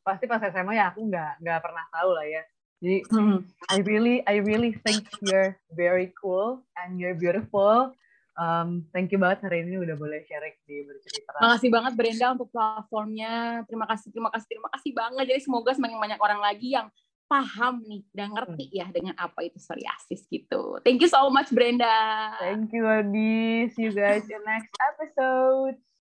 pasti pas SMA ya aku nggak nggak pernah tahu lah ya. Jadi Hmm. I really I really think you're very cool and you're beautiful. Um, thank you banget hari ini udah boleh sharing di bercerita. Makasih banget Brenda untuk platformnya. Terima kasih, terima kasih, terima kasih banget. Jadi semoga semakin banyak orang lagi yang paham nih dan ngerti ya dengan apa itu psoriasis gitu. Thank you so much Brenda. Thank you, Adi. See you guys in next episode.